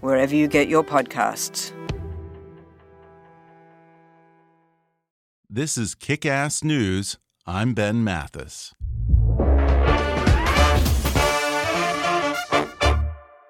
wherever you get your podcasts. This is Kick Ass News. I'm Ben Mathis.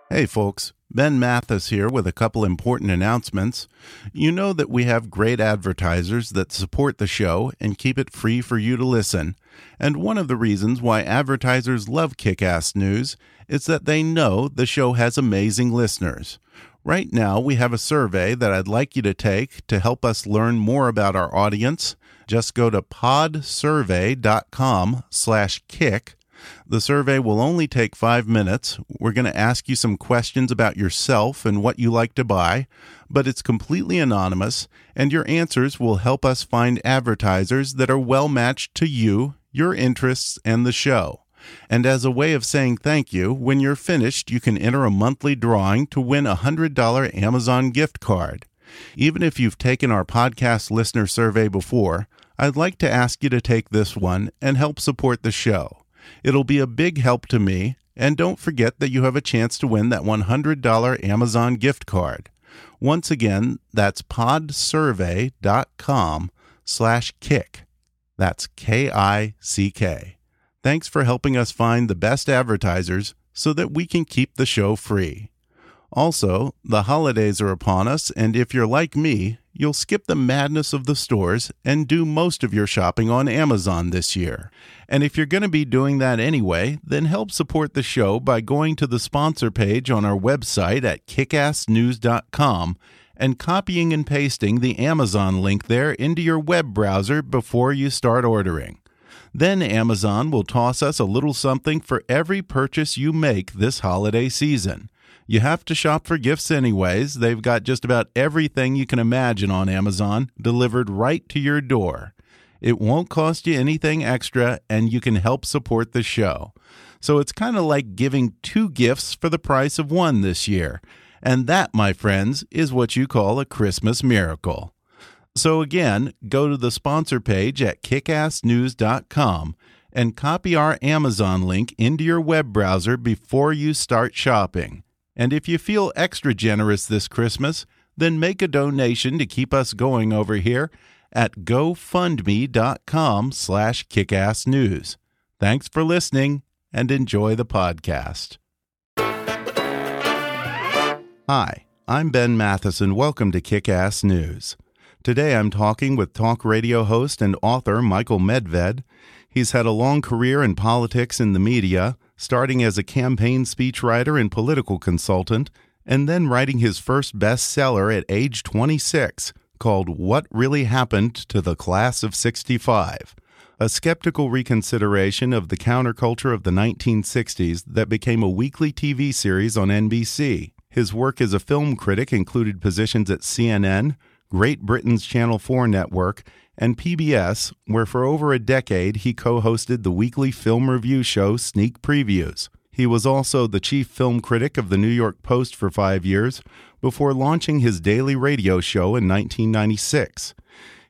Hey, folks. Ben Mathis here with a couple important announcements. You know that we have great advertisers that support the show and keep it free for you to listen. And one of the reasons why advertisers love Kick Ass News is that they know the show has amazing listeners. Right now, we have a survey that I'd like you to take to help us learn more about our audience. Just go to podsurvey.com slash kick. The survey will only take five minutes. We're going to ask you some questions about yourself and what you like to buy, but it's completely anonymous, and your answers will help us find advertisers that are well matched to you, your interests, and the show. And as a way of saying thank you, when you're finished, you can enter a monthly drawing to win a $100 Amazon gift card. Even if you've taken our podcast listener survey before, I'd like to ask you to take this one and help support the show. It'll be a big help to me, and don't forget that you have a chance to win that $100 Amazon gift card. Once again, that's podsurvey.com slash kick. That's K-I-C-K. Thanks for helping us find the best advertisers so that we can keep the show free. Also, the holidays are upon us, and if you're like me, you'll skip the madness of the stores and do most of your shopping on Amazon this year. And if you're going to be doing that anyway, then help support the show by going to the sponsor page on our website at kickassnews.com and copying and pasting the Amazon link there into your web browser before you start ordering. Then Amazon will toss us a little something for every purchase you make this holiday season. You have to shop for gifts anyways. They've got just about everything you can imagine on Amazon delivered right to your door. It won't cost you anything extra, and you can help support the show. So it's kind of like giving two gifts for the price of one this year. And that, my friends, is what you call a Christmas miracle. So again, go to the sponsor page at kickassnews.com and copy our Amazon link into your web browser before you start shopping. And if you feel extra generous this Christmas, then make a donation to keep us going over here at gofundme.com slash kickassnews. Thanks for listening and enjoy the podcast. Hi, I'm Ben Mathis and welcome to Kick-Ass News. Today I'm talking with talk radio host and author Michael Medved. He's had a long career in politics and the media, starting as a campaign speechwriter and political consultant, and then writing his first bestseller at age 26 called What Really Happened to the Class of 65, a skeptical reconsideration of the counterculture of the 1960s that became a weekly TV series on NBC. His work as a film critic included positions at CNN, Great Britain's Channel 4 network, and PBS, where for over a decade he co hosted the weekly film review show Sneak Previews. He was also the chief film critic of the New York Post for five years before launching his daily radio show in 1996.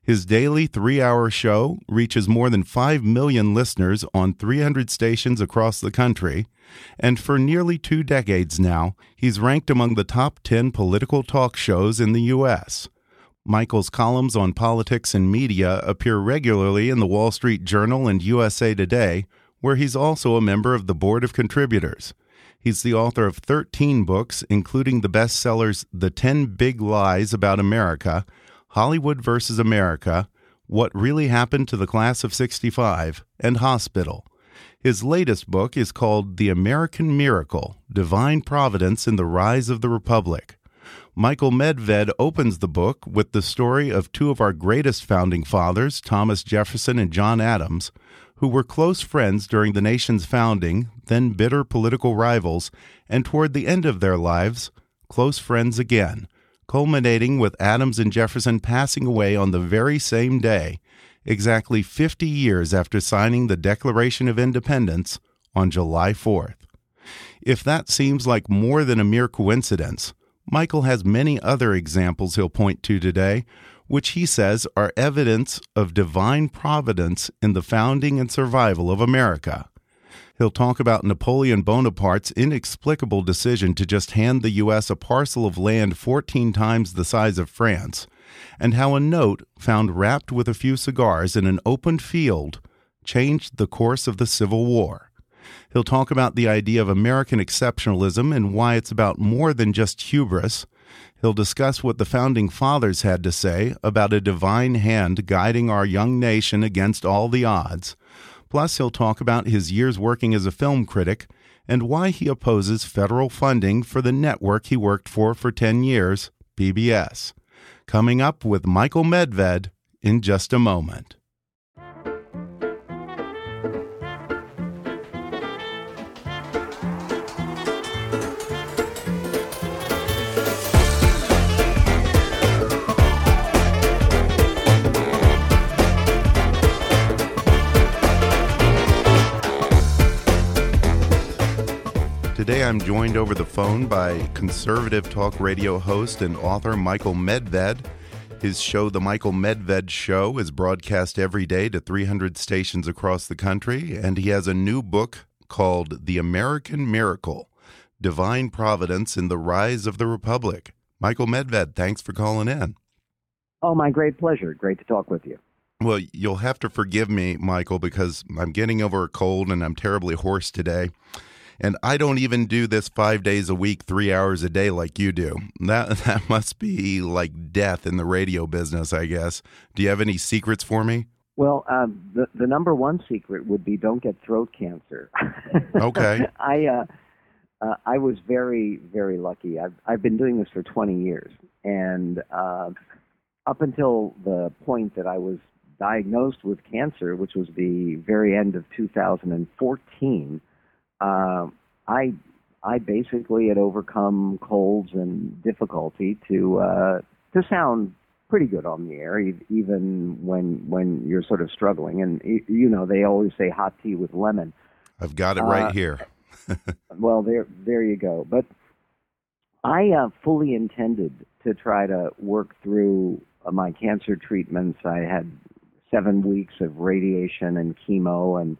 His daily three hour show reaches more than 5 million listeners on 300 stations across the country, and for nearly two decades now, he's ranked among the top 10 political talk shows in the U.S. Michael's columns on politics and media appear regularly in the Wall Street Journal and USA Today, where he's also a member of the board of contributors. He's the author of 13 books, including the bestsellers The 10 Big Lies About America, Hollywood versus America, What Really Happened to the Class of 65, and Hospital. His latest book is called The American Miracle Divine Providence in the Rise of the Republic. Michael Medved opens the book with the story of two of our greatest founding fathers, Thomas Jefferson and John Adams, who were close friends during the nation's founding, then bitter political rivals, and toward the end of their lives, close friends again, culminating with Adams and Jefferson passing away on the very same day, exactly 50 years after signing the Declaration of Independence on July 4th. If that seems like more than a mere coincidence, Michael has many other examples he'll point to today, which he says are evidence of divine providence in the founding and survival of America. He'll talk about Napoleon Bonaparte's inexplicable decision to just hand the U.S. a parcel of land 14 times the size of France, and how a note found wrapped with a few cigars in an open field changed the course of the Civil War. He'll talk about the idea of American exceptionalism and why it's about more than just hubris. He'll discuss what the founding fathers had to say about a divine hand guiding our young nation against all the odds. Plus, he'll talk about his years working as a film critic and why he opposes federal funding for the network he worked for for 10 years, PBS. Coming up with Michael Medved in just a moment. Today I'm joined over the phone by conservative talk radio host and author Michael Medved. His show, The Michael Medved Show, is broadcast every day to 300 stations across the country, and he has a new book called The American Miracle Divine Providence in the Rise of the Republic. Michael Medved, thanks for calling in. Oh, my great pleasure. Great to talk with you. Well, you'll have to forgive me, Michael, because I'm getting over a cold and I'm terribly hoarse today. And I don't even do this five days a week, three hours a day like you do. That that must be like death in the radio business, I guess. Do you have any secrets for me? Well, um, the the number one secret would be don't get throat cancer. Okay. I uh, uh, I was very very lucky. I've I've been doing this for 20 years, and uh, up until the point that I was diagnosed with cancer, which was the very end of 2014 uh, I I basically had overcome colds and difficulty to uh, to sound pretty good on the air, even when when you're sort of struggling. And you know, they always say hot tea with lemon. I've got it right uh, here. well, there there you go. But I uh, fully intended to try to work through uh, my cancer treatments. I had seven weeks of radiation and chemo, and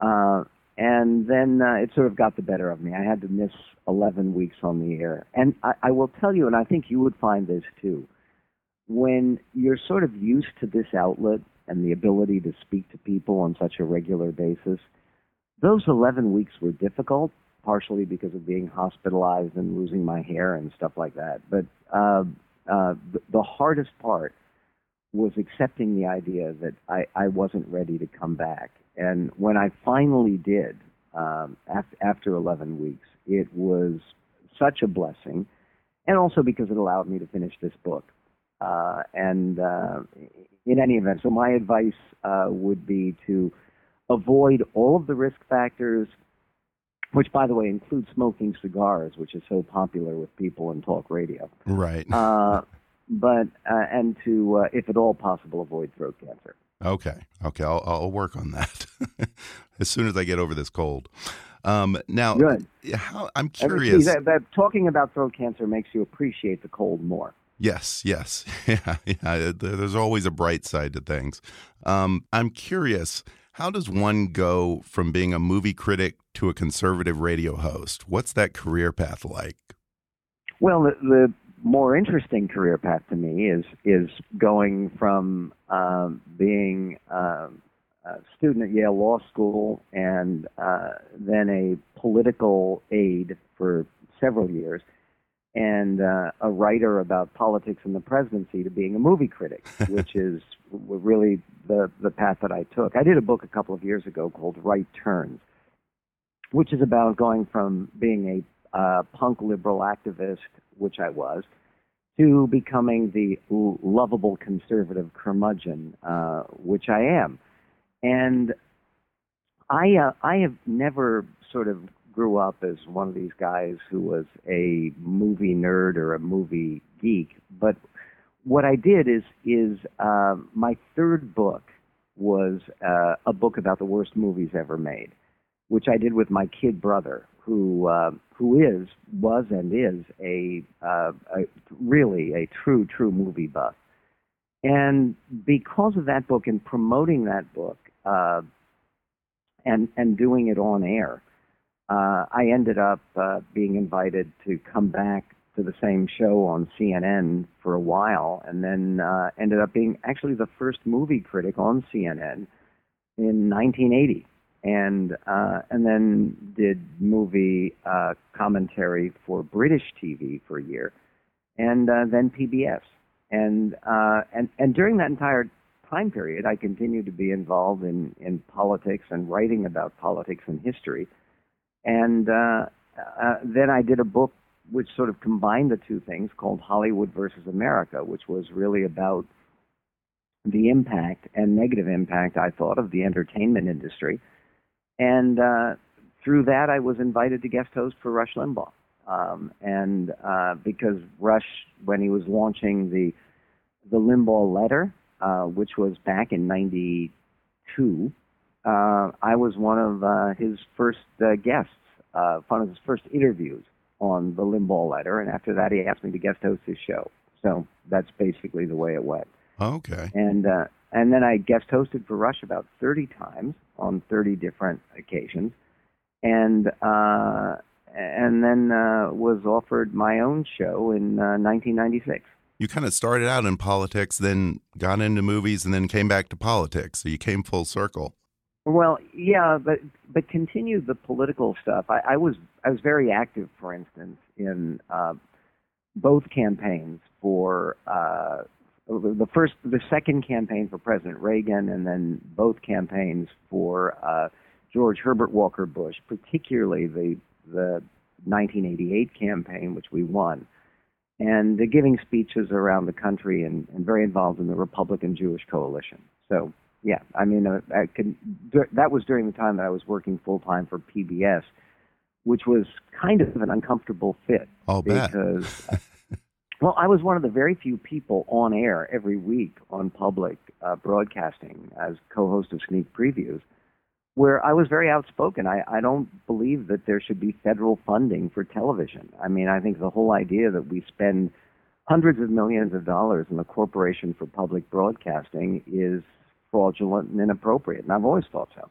uh, and then uh, it sort of got the better of me. I had to miss 11 weeks on the air. And I, I will tell you, and I think you would find this too, when you're sort of used to this outlet and the ability to speak to people on such a regular basis, those 11 weeks were difficult, partially because of being hospitalized and losing my hair and stuff like that. But uh, uh, the hardest part was accepting the idea that I, I wasn't ready to come back and when I finally did, um, after, after 11 weeks, it was such a blessing, and also because it allowed me to finish this book. Uh, and uh, in any event, so my advice uh, would be to avoid all of the risk factors, which, by the way, include smoking cigars, which is so popular with people in talk radio. Right. Uh, but uh, and to, uh, if at all possible, avoid throat cancer. Okay. Okay. I'll, I'll work on that as soon as I get over this cold. Um, now, Good. How, I'm curious. That, that talking about throat cancer makes you appreciate the cold more. Yes, yes, yeah, yeah. There's always a bright side to things. Um, I'm curious. How does one go from being a movie critic to a conservative radio host? What's that career path like? Well, the, the more interesting career path to me is is going from um, being uh, a student at Yale Law School and uh, then a political aide for several years and uh, a writer about politics and the presidency to being a movie critic, which is really the the path that I took. I did a book a couple of years ago called Right Turns, which is about going from being a uh, punk liberal activist, which I was, to becoming the lovable conservative curmudgeon, uh, which I am. And I uh, I have never sort of grew up as one of these guys who was a movie nerd or a movie geek, but what I did is is uh, my third book was uh, a book about the worst movies ever made, which I did with my kid brother, who uh, who is was and is a, uh, a really a true true movie buff, and because of that book and promoting that book, uh, and and doing it on air, uh, I ended up uh, being invited to come back to the same show on CNN for a while, and then uh, ended up being actually the first movie critic on CNN in 1980, and uh, and then did movie uh, commentary for British TV for a year, and uh, then PBS, and uh, and and during that entire time period, I continued to be involved in in politics and writing about politics and history, and uh, uh, then I did a book which sort of combined the two things called Hollywood versus America, which was really about the impact and negative impact, I thought, of the entertainment industry. And uh, through that, I was invited to guest host for Rush Limbaugh. Um, and uh, because Rush, when he was launching the the Limbaugh letter, uh, which was back in '92, uh, I was one of uh, his first uh, guests, uh, one of his first interviews on the Limbaugh letter, and after that, he asked me to guest host his show. So that's basically the way it went. Okay. And uh, and then I guest hosted for Rush about 30 times on 30 different occasions, and uh, and then uh, was offered my own show in uh, 1996. You kind of started out in politics, then got into movies, and then came back to politics. So you came full circle. Well, yeah, but but continue the political stuff. I, I was I was very active, for instance, in uh, both campaigns for uh, the first, the second campaign for President Reagan, and then both campaigns for uh, George Herbert Walker Bush, particularly the the 1988 campaign, which we won, and uh, giving speeches around the country and, and very involved in the Republican Jewish coalition. So yeah, I mean, uh, I could, that was during the time that I was working full time for PBS, which was kind of an uncomfortable fit. I'll because, well, I was one of the very few people on air every week on public uh, broadcasting as co-host of Sneak Previews, where I was very outspoken. I, I don't believe that there should be federal funding for television. I mean, I think the whole idea that we spend hundreds of millions of dollars in the Corporation for Public Broadcasting is fraudulent and inappropriate, and I've always thought so.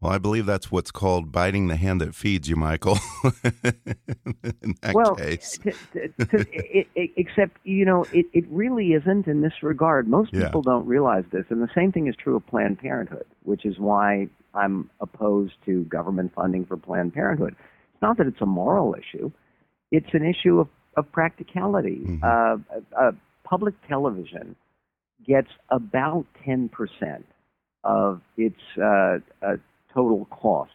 Well, I believe that's what's called biting the hand that feeds you, Michael. in that well, case. To, to, to, it, it, except you know, it, it really isn't in this regard. Most Yeah. people don't realize this, and the same thing is true of Planned Parenthood, which is why I'm opposed to government funding for Planned Parenthood. It's not that it's a moral issue; it's an issue of, of practicality. Mhm. Uh, uh, public television gets about 10% of its uh, uh, total costs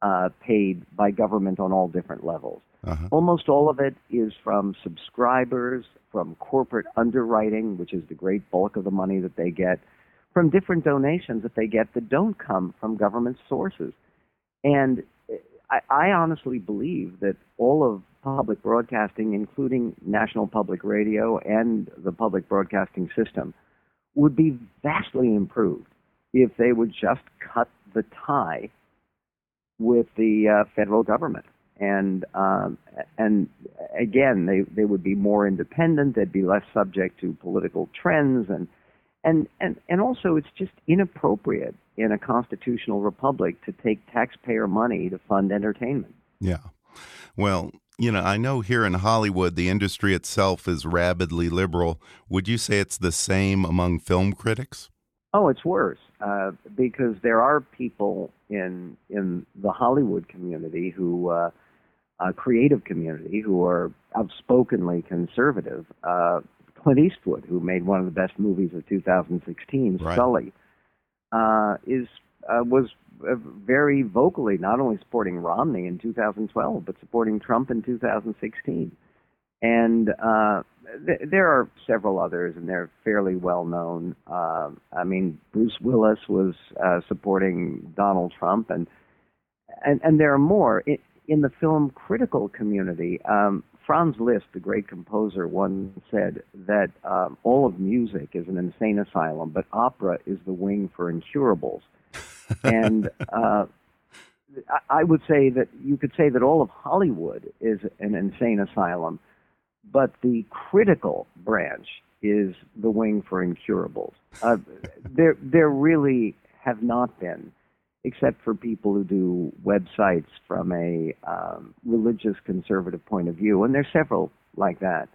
uh, paid by government on all different levels. Uh-huh. Almost all of it is from subscribers, from corporate underwriting, which is the great bulk of the money that they get, from different donations that they get that don't come from government sources. And I, I honestly believe that all of public broadcasting, including National Public Radio and the public broadcasting system, would be vastly improved if they would just cut the tie with the uh, federal government. And um, and again, they they would be more independent. They'd be less subject to political trends, and and and and also it's just inappropriate in a constitutional republic to take taxpayer money to fund entertainment. Yeah. Well, you know, I know here in Hollywood, the industry itself is rabidly liberal. Would you say it's the same among film critics? Oh, it's worse. Uh, because there are people in in the Hollywood community who, uh, uh, creative community, who are outspokenly conservative. Uh, Clint Eastwood, who made one of the best movies of 2016, Right. Sully, uh, is uh, was uh, very vocally not only supporting Romney in 2012, but supporting Trump in 2016. And uh, th- there are several others, and they're fairly well known. Uh, I mean, Bruce Willis was uh, supporting Donald Trump, and and and there are more in, in the film critical community. Um, Franz Liszt, the great composer, once said that um, all of music is an insane asylum, but opera is the wing for incurables. and uh, I- I would say that you could say that all of Hollywood is an insane asylum, but the critical branch is the wing for incurables. Uh, there, there really have not been, except for people who do websites from a um, religious conservative point of view, and there's several like that.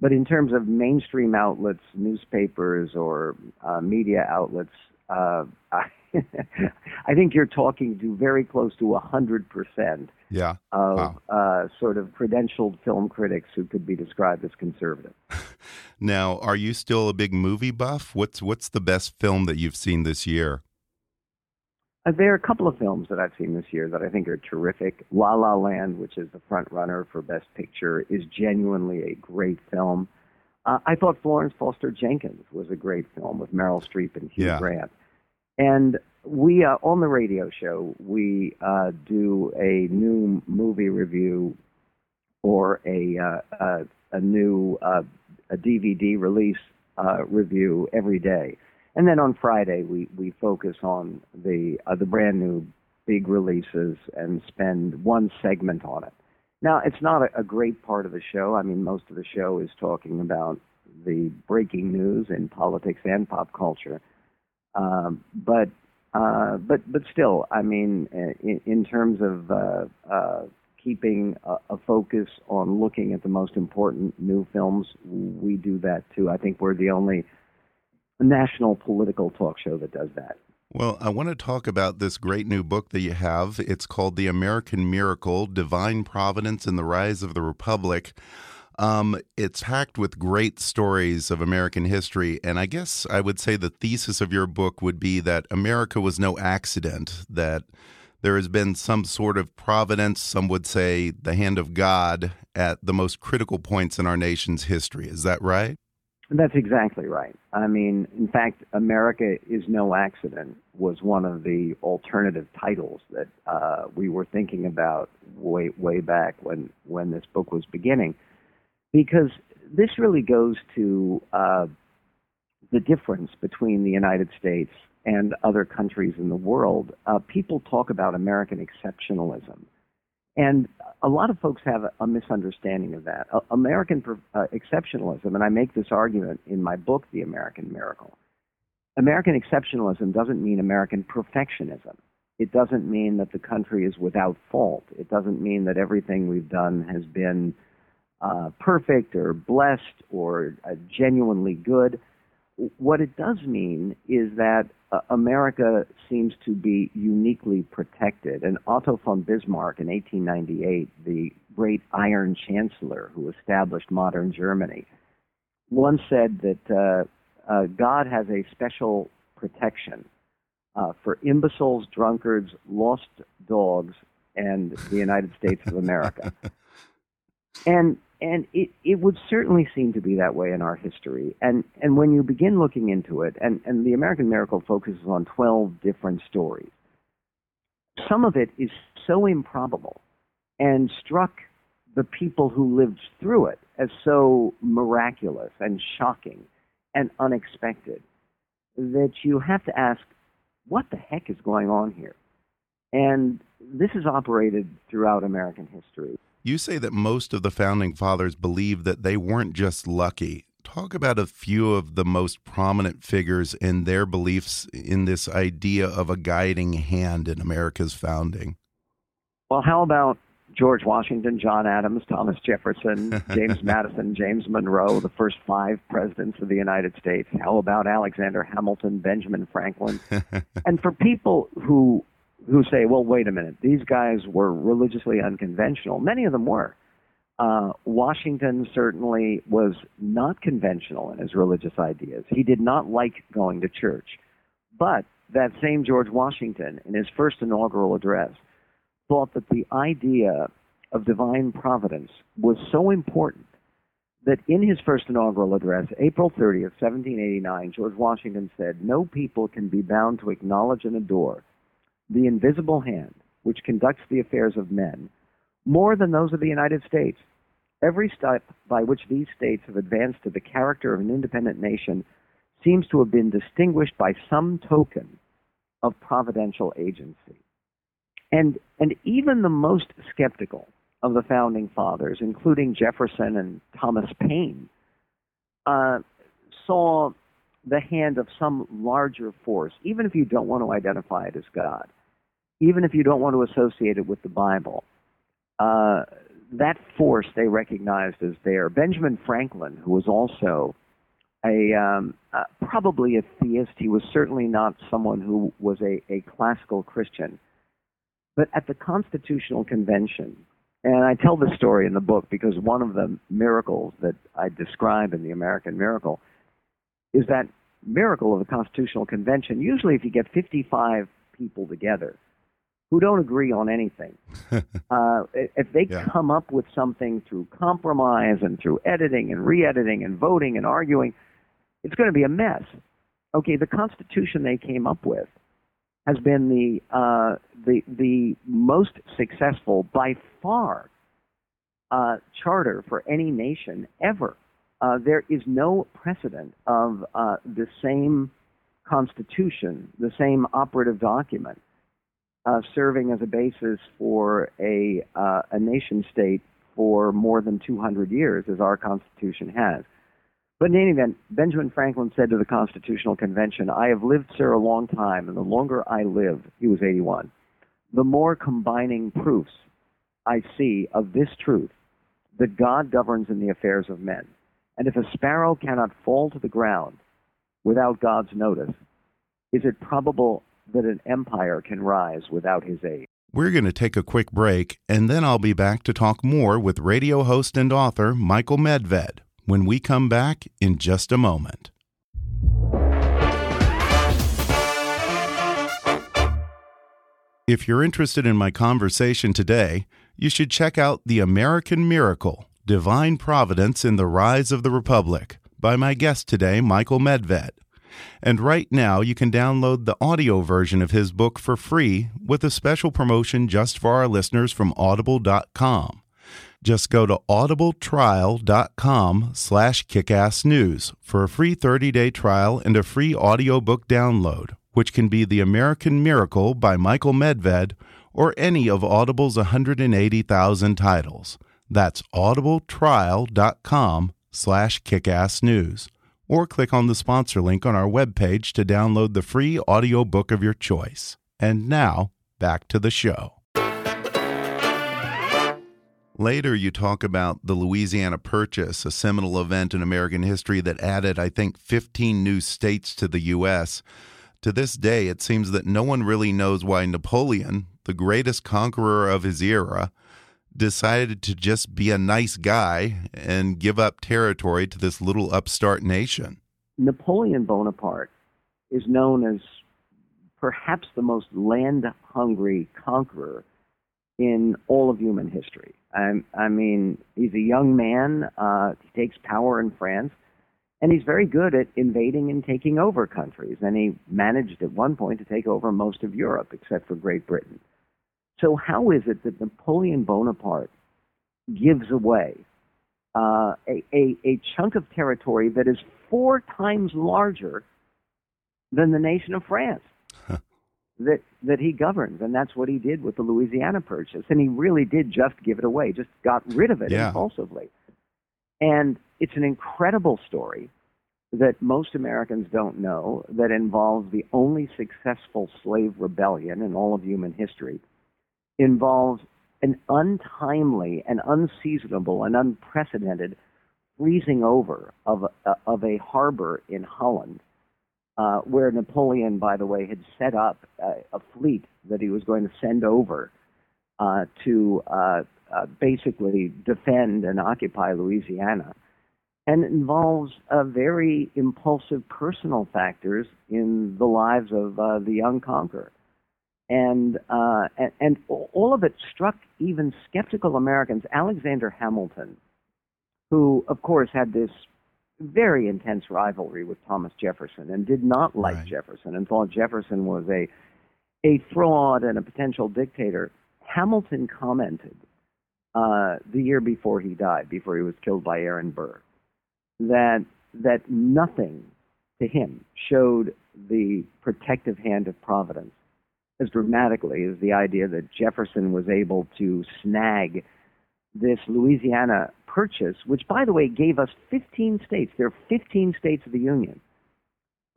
But in terms of mainstream outlets, newspapers, or uh, media outlets, uh, I, I think you're talking to very close to 100% Yeah. of Wow. uh, sort of credentialed film critics who could be described as conservative. Now, are you still a big movie buff? What's what's the best film that you've seen this year? Uh, there are a couple of films that I've seen this year that I think are terrific. La La Land, which is the front runner for Best Picture, is genuinely a great film. Uh, I thought Florence Foster Jenkins was a great film with Meryl Streep and Hugh Yeah. Grant. And we uh, on the radio show we uh, do a new movie review or a uh, uh, a new uh, a DVD release uh, review every day. And then on Friday, we, we focus on the uh, the brand new big releases and spend one segment on it. Now, it's not a, a great part of the show. I mean, most of the show is talking about the breaking news in politics and pop culture. Um, but uh, but but still, I mean, in, in terms of uh, uh, keeping a, a focus on looking at the most important new films, we do that too. I think we're the only national political talk show that does that. Well, I want to talk about this great new book that you have. It's called The American Miracle Divine Providence and the Rise of the Republic. Um, it's packed with great stories of American history. And I guess I would say the thesis of your book would be that America was no accident, that there has been some sort of providence, some would say the hand of God, at the most critical points in our nation's history. Is that right? That's exactly right. I mean, in fact, America is no accident was one of the alternative titles that uh, we were thinking about way way back when when this book was beginning, because this really goes to uh, the difference between the United States and other countries in the world. Uh, people talk about American exceptionalism. And a lot of folks have a, a misunderstanding of that. Uh, American uh, exceptionalism, and I make this argument in my book, The American Miracle. American exceptionalism doesn't mean American perfectionism. It doesn't mean that the country is without fault. It doesn't mean that everything we've done has been uh, perfect or blessed or uh, genuinely good. What it does mean is that uh, America seems to be uniquely protected. And Otto von Bismarck in 1898, the great Iron Chancellor who established modern Germany, once said that uh, uh, God has a special protection uh, for imbeciles, drunkards, lost dogs, and the United States of America. and and it, it would certainly seem to be that way in our history. And and when you begin looking into it, and, and the American Miracle focuses on twelve different stories. Some of it is so improbable and struck the people who lived through it as so miraculous and shocking and unexpected that you have to ask, what the heck is going on here? And this is operated throughout American history. You say that most of the founding fathers believed that they weren't just lucky. Talk about a few of the most prominent figures in their beliefs in this idea of a guiding hand in America's founding. Well, how about George Washington, John Adams, Thomas Jefferson, James Madison, James Monroe, the first five presidents of the United States. How about Alexander Hamilton, Benjamin Franklin? and for people who who say, well, wait a minute, these guys were religiously unconventional. Many of them were. Uh, Washington certainly was not conventional in his religious ideas. He did not like going to church. But that same George Washington, in his first inaugural address, thought that the idea of divine providence was so important that in his first inaugural address, April 30th, 1789, George Washington said, No people can be bound to acknowledge and adore the invisible hand which conducts the affairs of men more than those of the United States. Every step by which these states have advanced to the character of an independent nation seems to have been distinguished by some token of providential agency. And, and even the most skeptical of the founding fathers, including Jefferson and Thomas Paine, uh, saw the hand of some larger force, even if you don't want to identify it as God, even if you don't want to associate it with the Bible. Uh, that force they recognized as there. Benjamin Franklin, who was also a um, uh, probably a theist, he was certainly not someone who was a, a classical Christian. But at the Constitutional Convention, and I tell this story in the book because one of the miracles that I describe in the American Miracle is that miracle of the Constitutional Convention. Usually, if you get 55 people together, who don't agree on anything. uh, if they yeah. come up with something through compromise and through editing and re-editing and voting and arguing, it's going to be a mess. Okay, the Constitution they came up with has been the uh, the the most successful by far uh, charter for any nation ever. Uh, there is no precedent of uh, the same constitution, the same operative document uh, serving as a basis for a, uh, a nation state for more than 200 years, as our Constitution has. But in any event, Benjamin Franklin said to the Constitutional Convention, I have lived, sir, a long time, and the longer I live, he was 81, the more combining proofs I see of this truth that God governs in the affairs of men. And if a sparrow cannot fall to the ground without God's notice, is it probable that an empire can rise without his aid. We're going to take a quick break, and then I'll be back to talk more with radio host and author Michael Medved when we come back in just a moment. If you're interested in my conversation today, you should check out The American Miracle Divine Providence in the Rise of the Republic by my guest today, Michael Medved. And right now, you can download the audio version of his book for free with a special promotion just for our listeners from audible.com. Just go to audibletrial.com slash kickassnews for a free 30-day trial and a free audiobook download, which can be The American Miracle by Michael Medved or any of Audible's 180,000 titles. That's audibletrial.com slash kickassnews or click on the sponsor link on our webpage to download the free audiobook of your choice. And now, back to the show. Later, you talk about the Louisiana Purchase, a seminal event in American history that added, I think, 15 new states to the U.S. To this day, it seems that no one really knows why Napoleon, the greatest conqueror of his era, decided to just be a nice guy and give up territory to this little upstart nation. Napoleon Bonaparte is known as perhaps the most land hungry conqueror in all of human history. I, I mean, he's a young man, uh, he takes power in France, and he's very good at invading and taking over countries. And he managed at one point to take over most of Europe, except for Great Britain. So how is it that Napoleon Bonaparte gives away uh, a, a, a chunk of territory that is four times larger than the nation of France that that he governs, and that's what he did with the Louisiana Purchase, and he really did just give it away, just got rid of it yeah. impulsively, and it's an incredible story that most Americans don't know that involves the only successful slave rebellion in all of human history involves an untimely and unseasonable and unprecedented freezing over of a, of a harbor in Holland, uh, where Napoleon, by the way, had set up a, a fleet that he was going to send over uh, to uh, uh basically defend and occupy Louisiana. And it involves very impulsive personal factors in the lives of uh, the young conqueror and, uh, and and all of it struck even skeptical Americans. Alexander Hamilton, who of course had this very intense rivalry with Thomas Jefferson and did not like right. Jefferson and thought Jefferson was a a fraud and a potential dictator. Hamilton commented uh, the year before he died, before he was killed by Aaron Burr, that that nothing to him showed the protective hand of Providence as dramatically as the idea that Jefferson was able to snag this Louisiana purchase, which, by the way, gave us 15 states. There are 15 states of the Union,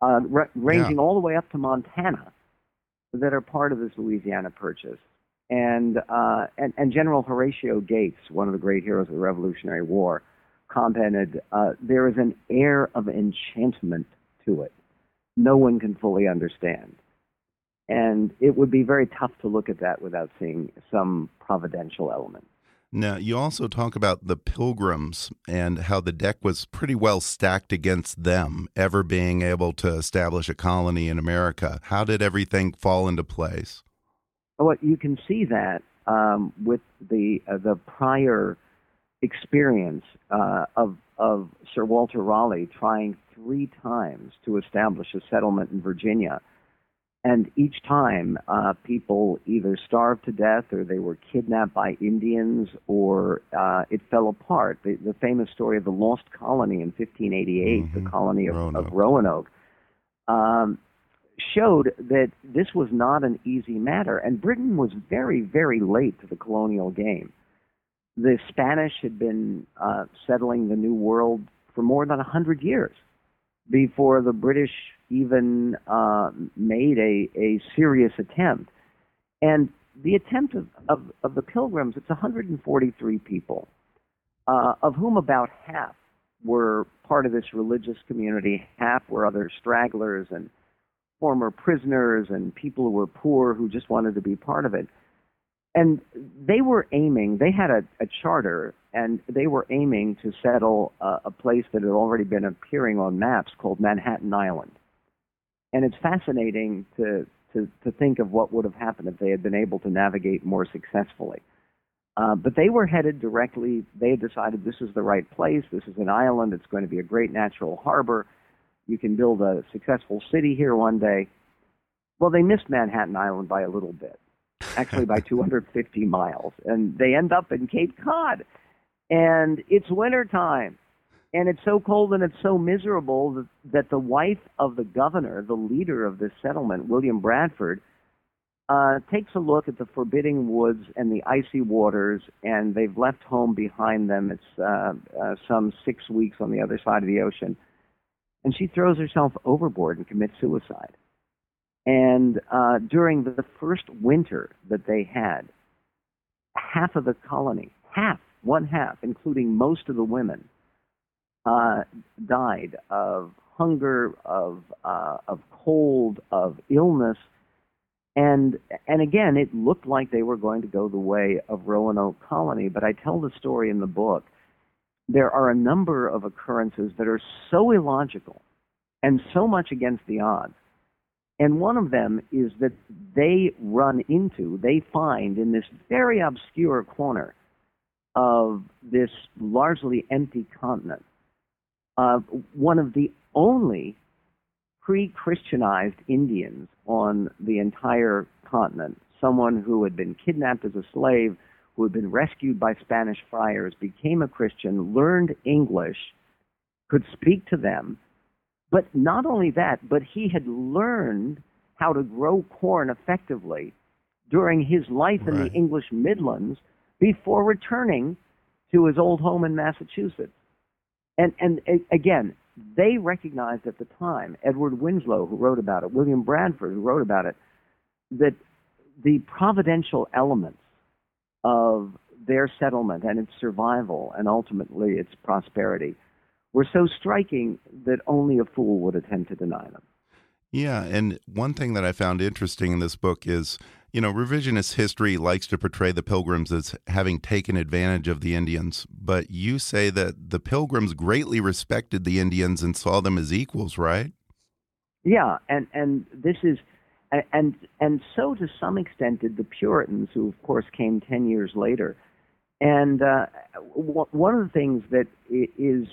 uh, ranging yeah. all the way up to Montana, that are part of this Louisiana purchase. And, uh, and, and General Horatio Gates, one of the great heroes of the Revolutionary War, commented, uh, "There is an air of enchantment to it. No one can fully understand." And it would be very tough to look at that without seeing some providential element. Now, you also talk about the pilgrims and how the deck was pretty well stacked against them ever being able to establish a colony in America. How did everything fall into place? Well, you can see that um, with the uh, the prior experience uh, of of Sir Walter Raleigh trying three times to establish a settlement in Virginia and each time, uh, people either starved to death or they were kidnapped by Indians or uh, it fell apart. The, the, famous story of the lost colony in 1588, mm-hmm. the colony of Roanoke, of Roanoke um, showed that this was not an easy matter. And Britain was very, very late to the colonial game. The Spanish had been uh, settling the New World for more than 100 years before the British even uh, made a, a serious attempt. And the attempt of, of, of the pilgrims, it's 143 people, uh, of whom about half were part of this religious community, half were other stragglers and former prisoners and people who were poor who just wanted to be part of it. And they were aiming, they had a, a charter, and they were aiming to settle a place that had already been appearing on maps called Manhattan Island. And it's fascinating to, to, to think of what would have happened if they had been able to navigate more successfully. Uh, but they were headed directly, they had decided this is the right place, this is an island, it's going to be a great natural harbor, you can build a successful city here one day. Well, they missed Manhattan Island by a little bit, actually by 250 miles, and they end up in Cape Cod. And it's winter time and it's so cold and it's so miserable that, that the wife of the governor, the leader of this settlement, William Bradford, uh, takes a look at the forbidding woods and the icy waters, and they've left home behind them. It's uh, uh, some six weeks on the other side of the ocean. And she throws herself overboard and commits suicide. And uh, during the first winter that they had, half of the colony, half, one half, including most of the women, uh, died of hunger, of uh, of cold, of illness, and and again, it looked like they were going to go the way of Roanoke Colony. But I tell the story in the book. There are a number of occurrences that are so illogical and so much against the odds. And one of them is that they run into, they find in this very obscure corner of this largely empty continent uh, one of the only pre-Christianized Indians on the entire continent, someone who had been kidnapped as a slave, who had been rescued by Spanish friars, became a Christian, learned English, could speak to them. But not only that, but he had learned how to grow corn effectively during his life in the English Midlands before returning to his old home in Massachusetts. And, and again, they recognized at the time, Edward Winslow, who wrote about it, William Bradford, who wrote about it, that the providential elements of their settlement and its survival and ultimately its prosperity were so striking that only a fool would attempt to deny them. Yeah, and one thing that I found interesting in this book is, you know, revisionist history likes to portray the pilgrims as having taken advantage of the Indians, but you say that the pilgrims greatly respected the Indians and saw them as equals, right? Yeah, and and this is and and so to some extent did the Puritans, who of course came ten years later. And uh, one of the things that is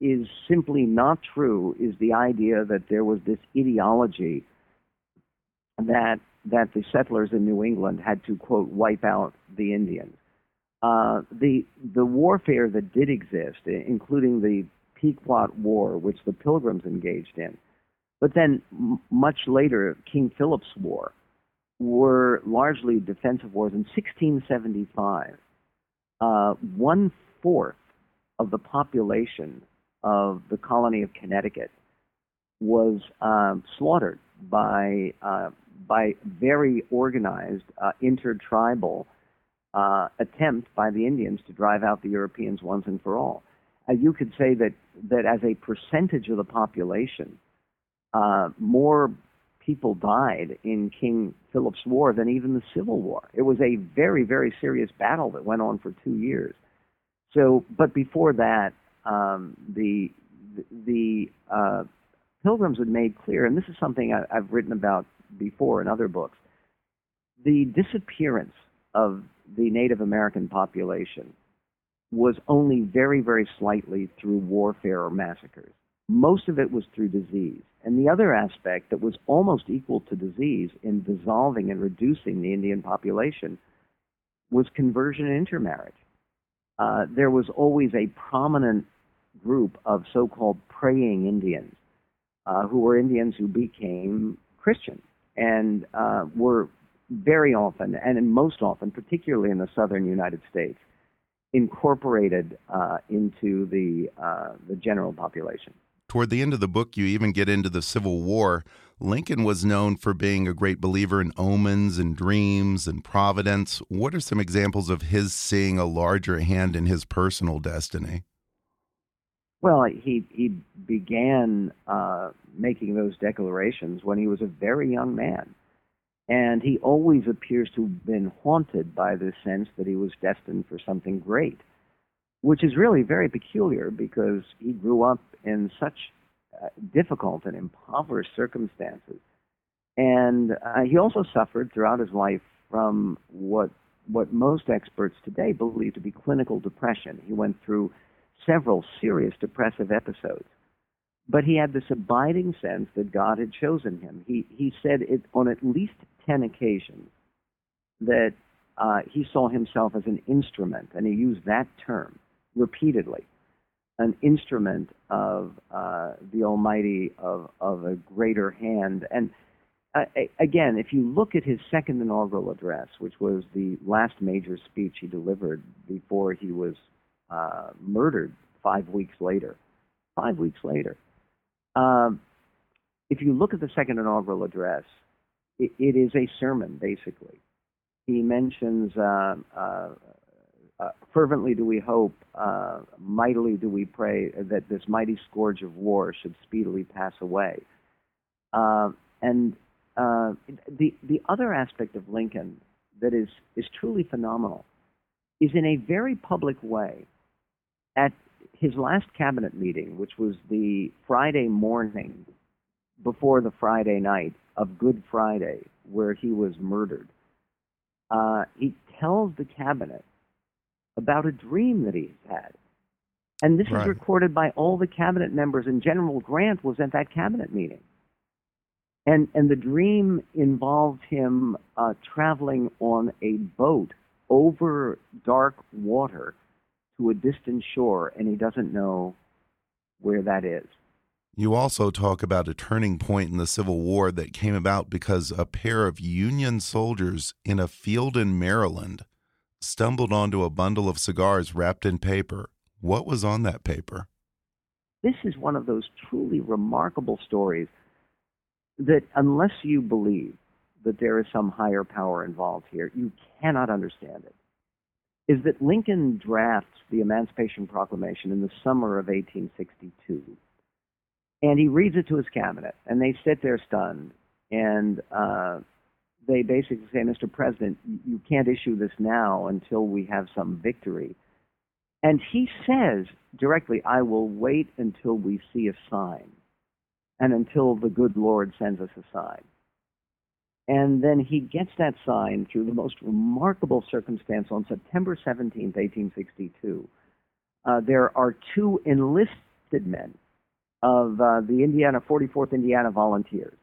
is simply not true is the idea that there was this ideology that that the settlers in New England had to quote wipe out the Indians. Uh, the the warfare that did exist, including the Pequot War, which the Pilgrims engaged in, but then m- much later King Philip's War, were largely defensive wars. In 1675, uh, one fourth of the population of the colony of Connecticut was um, slaughtered by uh, by very organized uh, intertribal uh, attempt by the Indians to drive out the Europeans once and for all. Uh, you could say that that as a percentage of the population, uh, more people died in King Philip's War than even the Civil War. It was a very very serious battle that went on for two years. So, but before that, um, the the uh, pilgrims had made clear, and this is something I, I've written about before in other books, the disappearance of the Native American population was only very, very slightly through warfare or massacres. Most of it was through disease. And the other aspect that was almost equal to disease in dissolving and reducing the Indian population was conversion and intermarriage. Uh, there was always a prominent group of so-called praying Indians uh, who were Indians who became Christian and uh, were very often, and most often, particularly in the southern United States, incorporated uh, into the uh, the general population. Toward the end of the book, you even get into the Civil War. Lincoln was known for being a great believer in omens and dreams and providence. What are some examples of his seeing a larger hand in his personal destiny? Well, he he began uh, making those declarations when he was a very young man, and he always appears to have been haunted by the sense that he was destined for something great, which is really very peculiar because he grew up in such uh, difficult and impoverished circumstances, and uh, he also suffered throughout his life from what what most experts today believe to be clinical depression. He went through several serious depressive episodes. But he had this abiding sense that God had chosen him. He, he said it on at least 10 occasions that uh, he saw himself as an instrument, and he used that term repeatedly an instrument of uh, the Almighty, of, of a greater hand. And uh, again, if you look at his second inaugural address, which was the last major speech he delivered before he was uh, murdered five weeks later. Five weeks later. Um, if you look at the second inaugural address, it, it is a sermon, basically. He mentions uh, uh, uh, fervently do we hope, uh, mightily do we pray that this mighty scourge of war should speedily pass away. Uh, and uh, the the other aspect of Lincoln that is is truly phenomenal is in a very public way at his last cabinet meeting, which was the Friday morning before the Friday night of Good Friday, where he was murdered, uh, he tells the cabinet about a dream that he's had. And this right. is recorded by all the cabinet members, and General Grant was at that cabinet meeting. And, and the dream involved him uh, traveling on a boat over dark water to a distant shore and he doesn't know where that is. You also talk about a turning point in the Civil War that came about because a pair of Union soldiers in a field in Maryland stumbled onto a bundle of cigars wrapped in paper. What was on that paper? This is one of those truly remarkable stories that, unless you believe that there is some higher power involved here, you cannot understand it. Is that Lincoln drafts the Emancipation Proclamation in the summer of 1862. And he reads it to his cabinet, and they sit there stunned. And uh, they basically say, Mr. President, you can't issue this now until we have some victory. And he says directly, I will wait until we see a sign and until the good Lord sends us a sign. And then he gets that sign through the most remarkable circumstance on September 17, 1862. Uh, there are two enlisted men of uh, the Indiana 44th Indiana Volunteers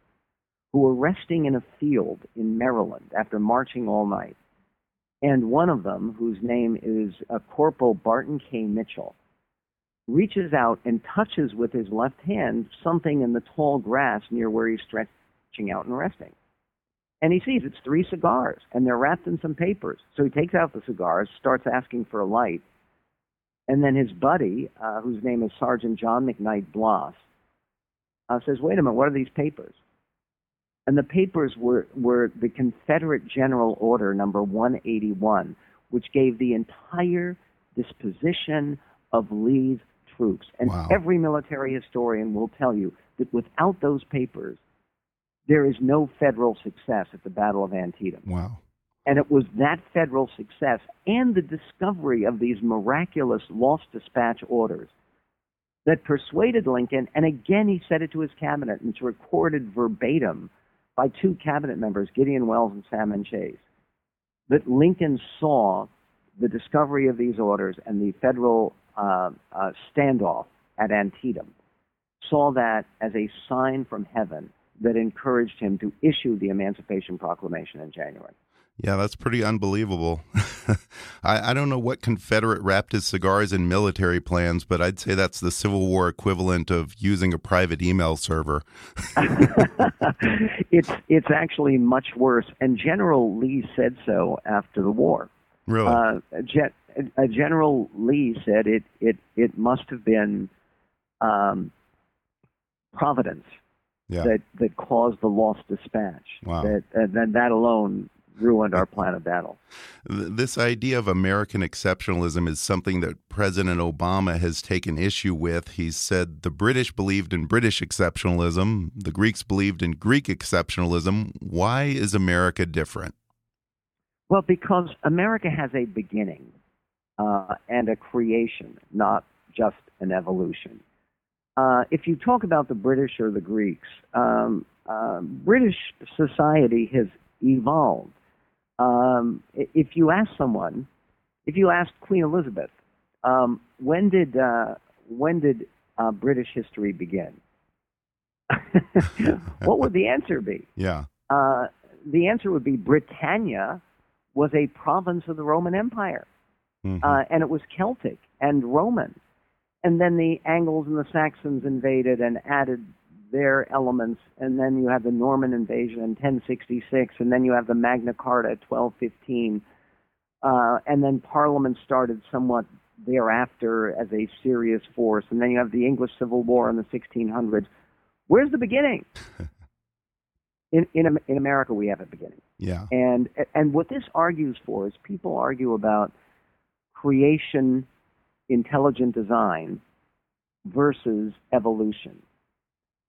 who were resting in a field in Maryland after marching all night. And one of them, whose name is uh, Corporal Barton K. Mitchell, reaches out and touches with his left hand something in the tall grass near where he's stretching out and resting. And he sees it's three cigars, and they're wrapped in some papers. So he takes out the cigars, starts asking for a light, and then his buddy, uh, whose name is Sergeant John McKnight Bloss, uh, says, "Wait a minute, what are these papers?" And the papers were, were the Confederate General Order number 181, which gave the entire disposition of Lee's troops. And Wow. every military historian will tell you that without those papers, there is no federal success at the Battle of Antietam. Wow. And it was that federal success and the discovery of these miraculous lost dispatch orders that persuaded Lincoln, and again he said it to his cabinet, and it's recorded verbatim by two cabinet members, Gideon Welles and Salmon Chase, that Lincoln saw the discovery of these orders and the federal uh, uh, standoff at Antietam, saw that as a sign from heaven that encouraged him to issue the Emancipation Proclamation in January. Yeah, that's pretty unbelievable. I, I don't know what Confederate wrapped his cigars in military plans, but I'd say that's the Civil War equivalent of using a private email server. it's it's actually much worse, and General Lee said so after the war. Really? Uh, Gen- uh, General Lee said it it it must have been um, providence yeah. that that caused the lost dispatch. Wow. That uh, that that alone ruined our plan of battle. This idea of American exceptionalism is something that President Obama has taken issue with. He said the British believed in British exceptionalism, the Greeks believed in Greek exceptionalism. Why is America different? Well, because America has a beginning uh, and a creation, not just an evolution. Uh, if you talk about the British or the Greeks, um, uh, British society has evolved. Um, if you ask someone, if you ask Queen Elizabeth, um, when did uh, when did uh, British history begin? what would the answer be? Yeah. uh, the answer would be Britannia was a province of the Roman Empire, Mhm. uh, and it was Celtic and Roman. And then the Angles and the Saxons invaded and added their elements, and then you have the Norman invasion in 1066, and then you have the Magna Carta at 1215, uh, and then Parliament started somewhat thereafter as a serious force, and then you have the English Civil War in the 1600s. Where's the beginning? in, in in America, we have a beginning. yeah. And and what this argues for is people argue about creation, intelligent design versus evolution.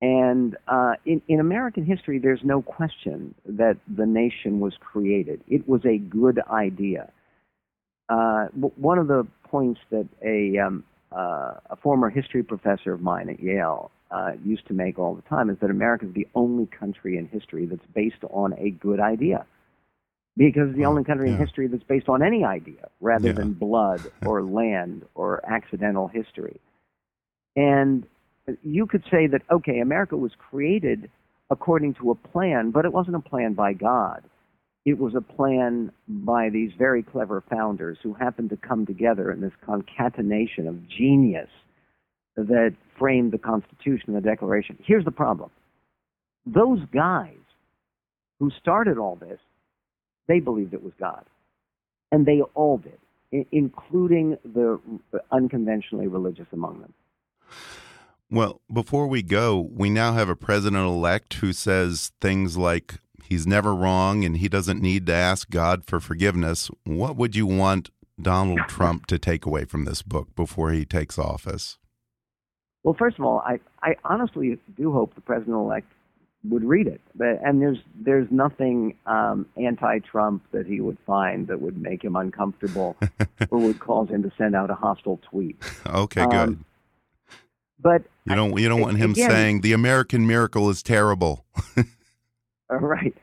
And uh, in, in American history, there's no question that the nation was created. It was a good idea. Uh, one of the points that a, um, uh, a former history professor of mine at Yale uh, used to make all the time is that America is the only country in history that's based on a good idea. Because it's the oh, only country in history that's based on any idea rather Yeah. than blood or land or accidental history. And you could say that, okay, America was created according to a plan, but it wasn't a plan by God. It was a plan by these very clever founders who happened to come together in this concatenation of genius that framed the Constitution and the Declaration. Here's the problem those guys who started all this, they believed it was God. And they all did, i- including the unconventionally religious among them. Well, before we go, we now have a president elect who says things like he's never wrong and he doesn't need to ask God for forgiveness. What would you want Donald Trump to take away from this book before he takes office? Well, first of all, I, I honestly do hope the president elect would read it. But, and there's there's nothing um, anti-Trump that he would find that would make him uncomfortable or would cause him to send out a hostile tweet. Okay, good. Um, but you don't you don't want him again, saying the American miracle is terrible. right.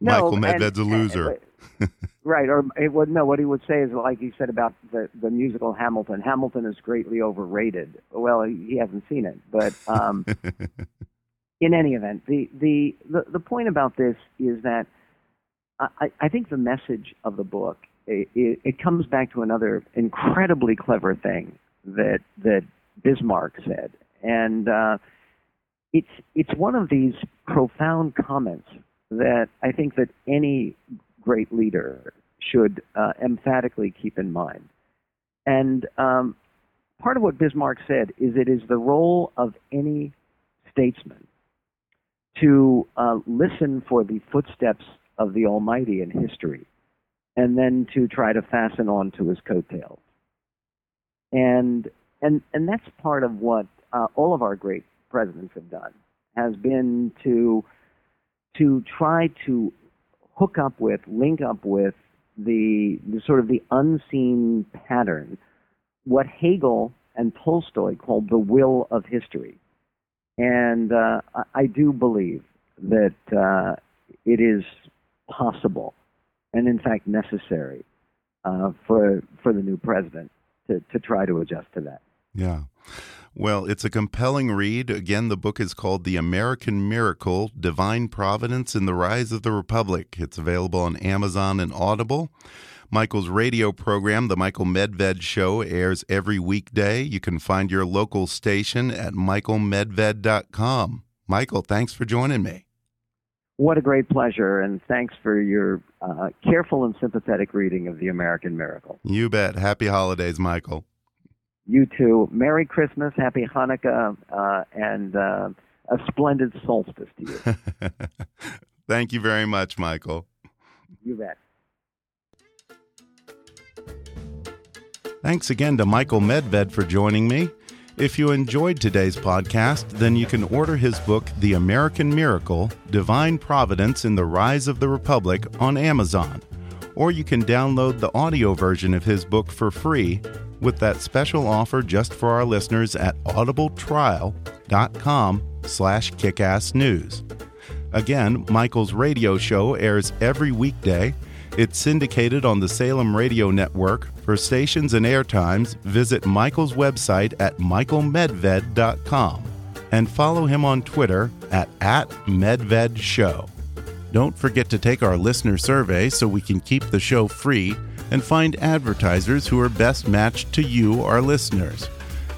Michael Medved's and, a loser. And, right, or it would no. What he would say is like he said about the the musical Hamilton. Hamilton is greatly overrated. Well, he, he hasn't seen it, but um, in any event, the, the, the, the point about this is that I, I think the message of the book it, it, comes back to another incredibly clever thing that that Bismarck said, and uh, it's it's one of these profound comments that I think that any great leader should uh, emphatically keep in mind. And um, part of what Bismarck said is it is the role of any statesman to uh, listen for the footsteps of the Almighty in history, and then to try to fasten on to his coattails. And and and that's part of what uh, all of our great presidents have done has been to to try to hook up with, link up with the, the sort of the unseen pattern, what Hegel and Tolstoy called the will of history. And uh, I do believe that uh, it is possible, and in fact necessary, uh, for for the new president to to try to adjust to that. Yeah. Well, it's a compelling read. Again, the book is called The American Miracle Divine Providence in the Rise of the Republic. It's available on Amazon and Audible. Michael's radio program, The Michael Medved Show, airs every weekday. You can find your local station at michaelmedved.com. Michael, thanks for joining me. What a great pleasure, and thanks for your uh, careful and sympathetic reading of The American Miracle. You bet. Happy holidays, Michael. You too. Merry Christmas, Happy Hanukkah, uh, and uh, a splendid solstice to you. Thank you very much, Michael. You bet. Thanks again to Michael Medved for joining me. If you enjoyed today's podcast, then you can order his book, The American Miracle Divine Providence in the Rise of the Republic, on Amazon. Or you can download the audio version of his book for free with that special offer just for our listeners at audibletrial.com slash kickassnews. Again, Michael's radio show airs every weekday. It's syndicated on the Salem Radio Network for stations and airtimes, visit Michael's website at michaelmedved.com and follow him on Twitter at, at @medvedshow. Don't forget to take our listener survey so we can keep the show free and find advertisers who are best matched to you, our listeners.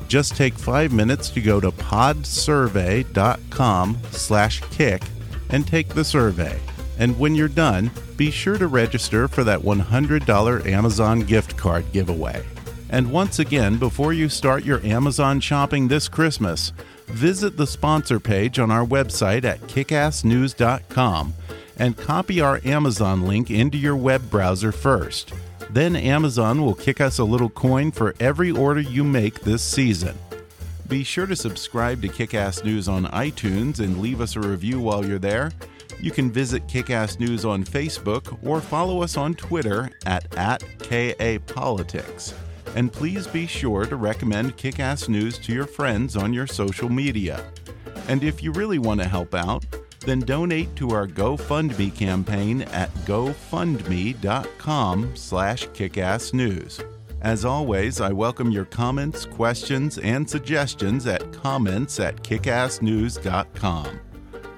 Just take five minutes to go to podsurvey.com slash kick and take the survey. And when you're done, be sure to register for that $100 Amazon gift card giveaway. And once again, before you start your Amazon shopping this Christmas, visit the sponsor page on our website at kickassnews.com and copy our Amazon link into your web browser first. Then Amazon will kick us a little coin for every order you make this season. Be sure to subscribe to Kickass News on iTunes and leave us a review while you're there. You can visit Kickass News on Facebook or follow us on Twitter at, at KAPolitics. And please be sure to recommend Kickass News to your friends on your social media. And if you really want to help out, then donate to our GoFundMe campaign at gofundme.com slash kickassnews. As always, I welcome your comments, questions, and suggestions at comments at kickassnews.com.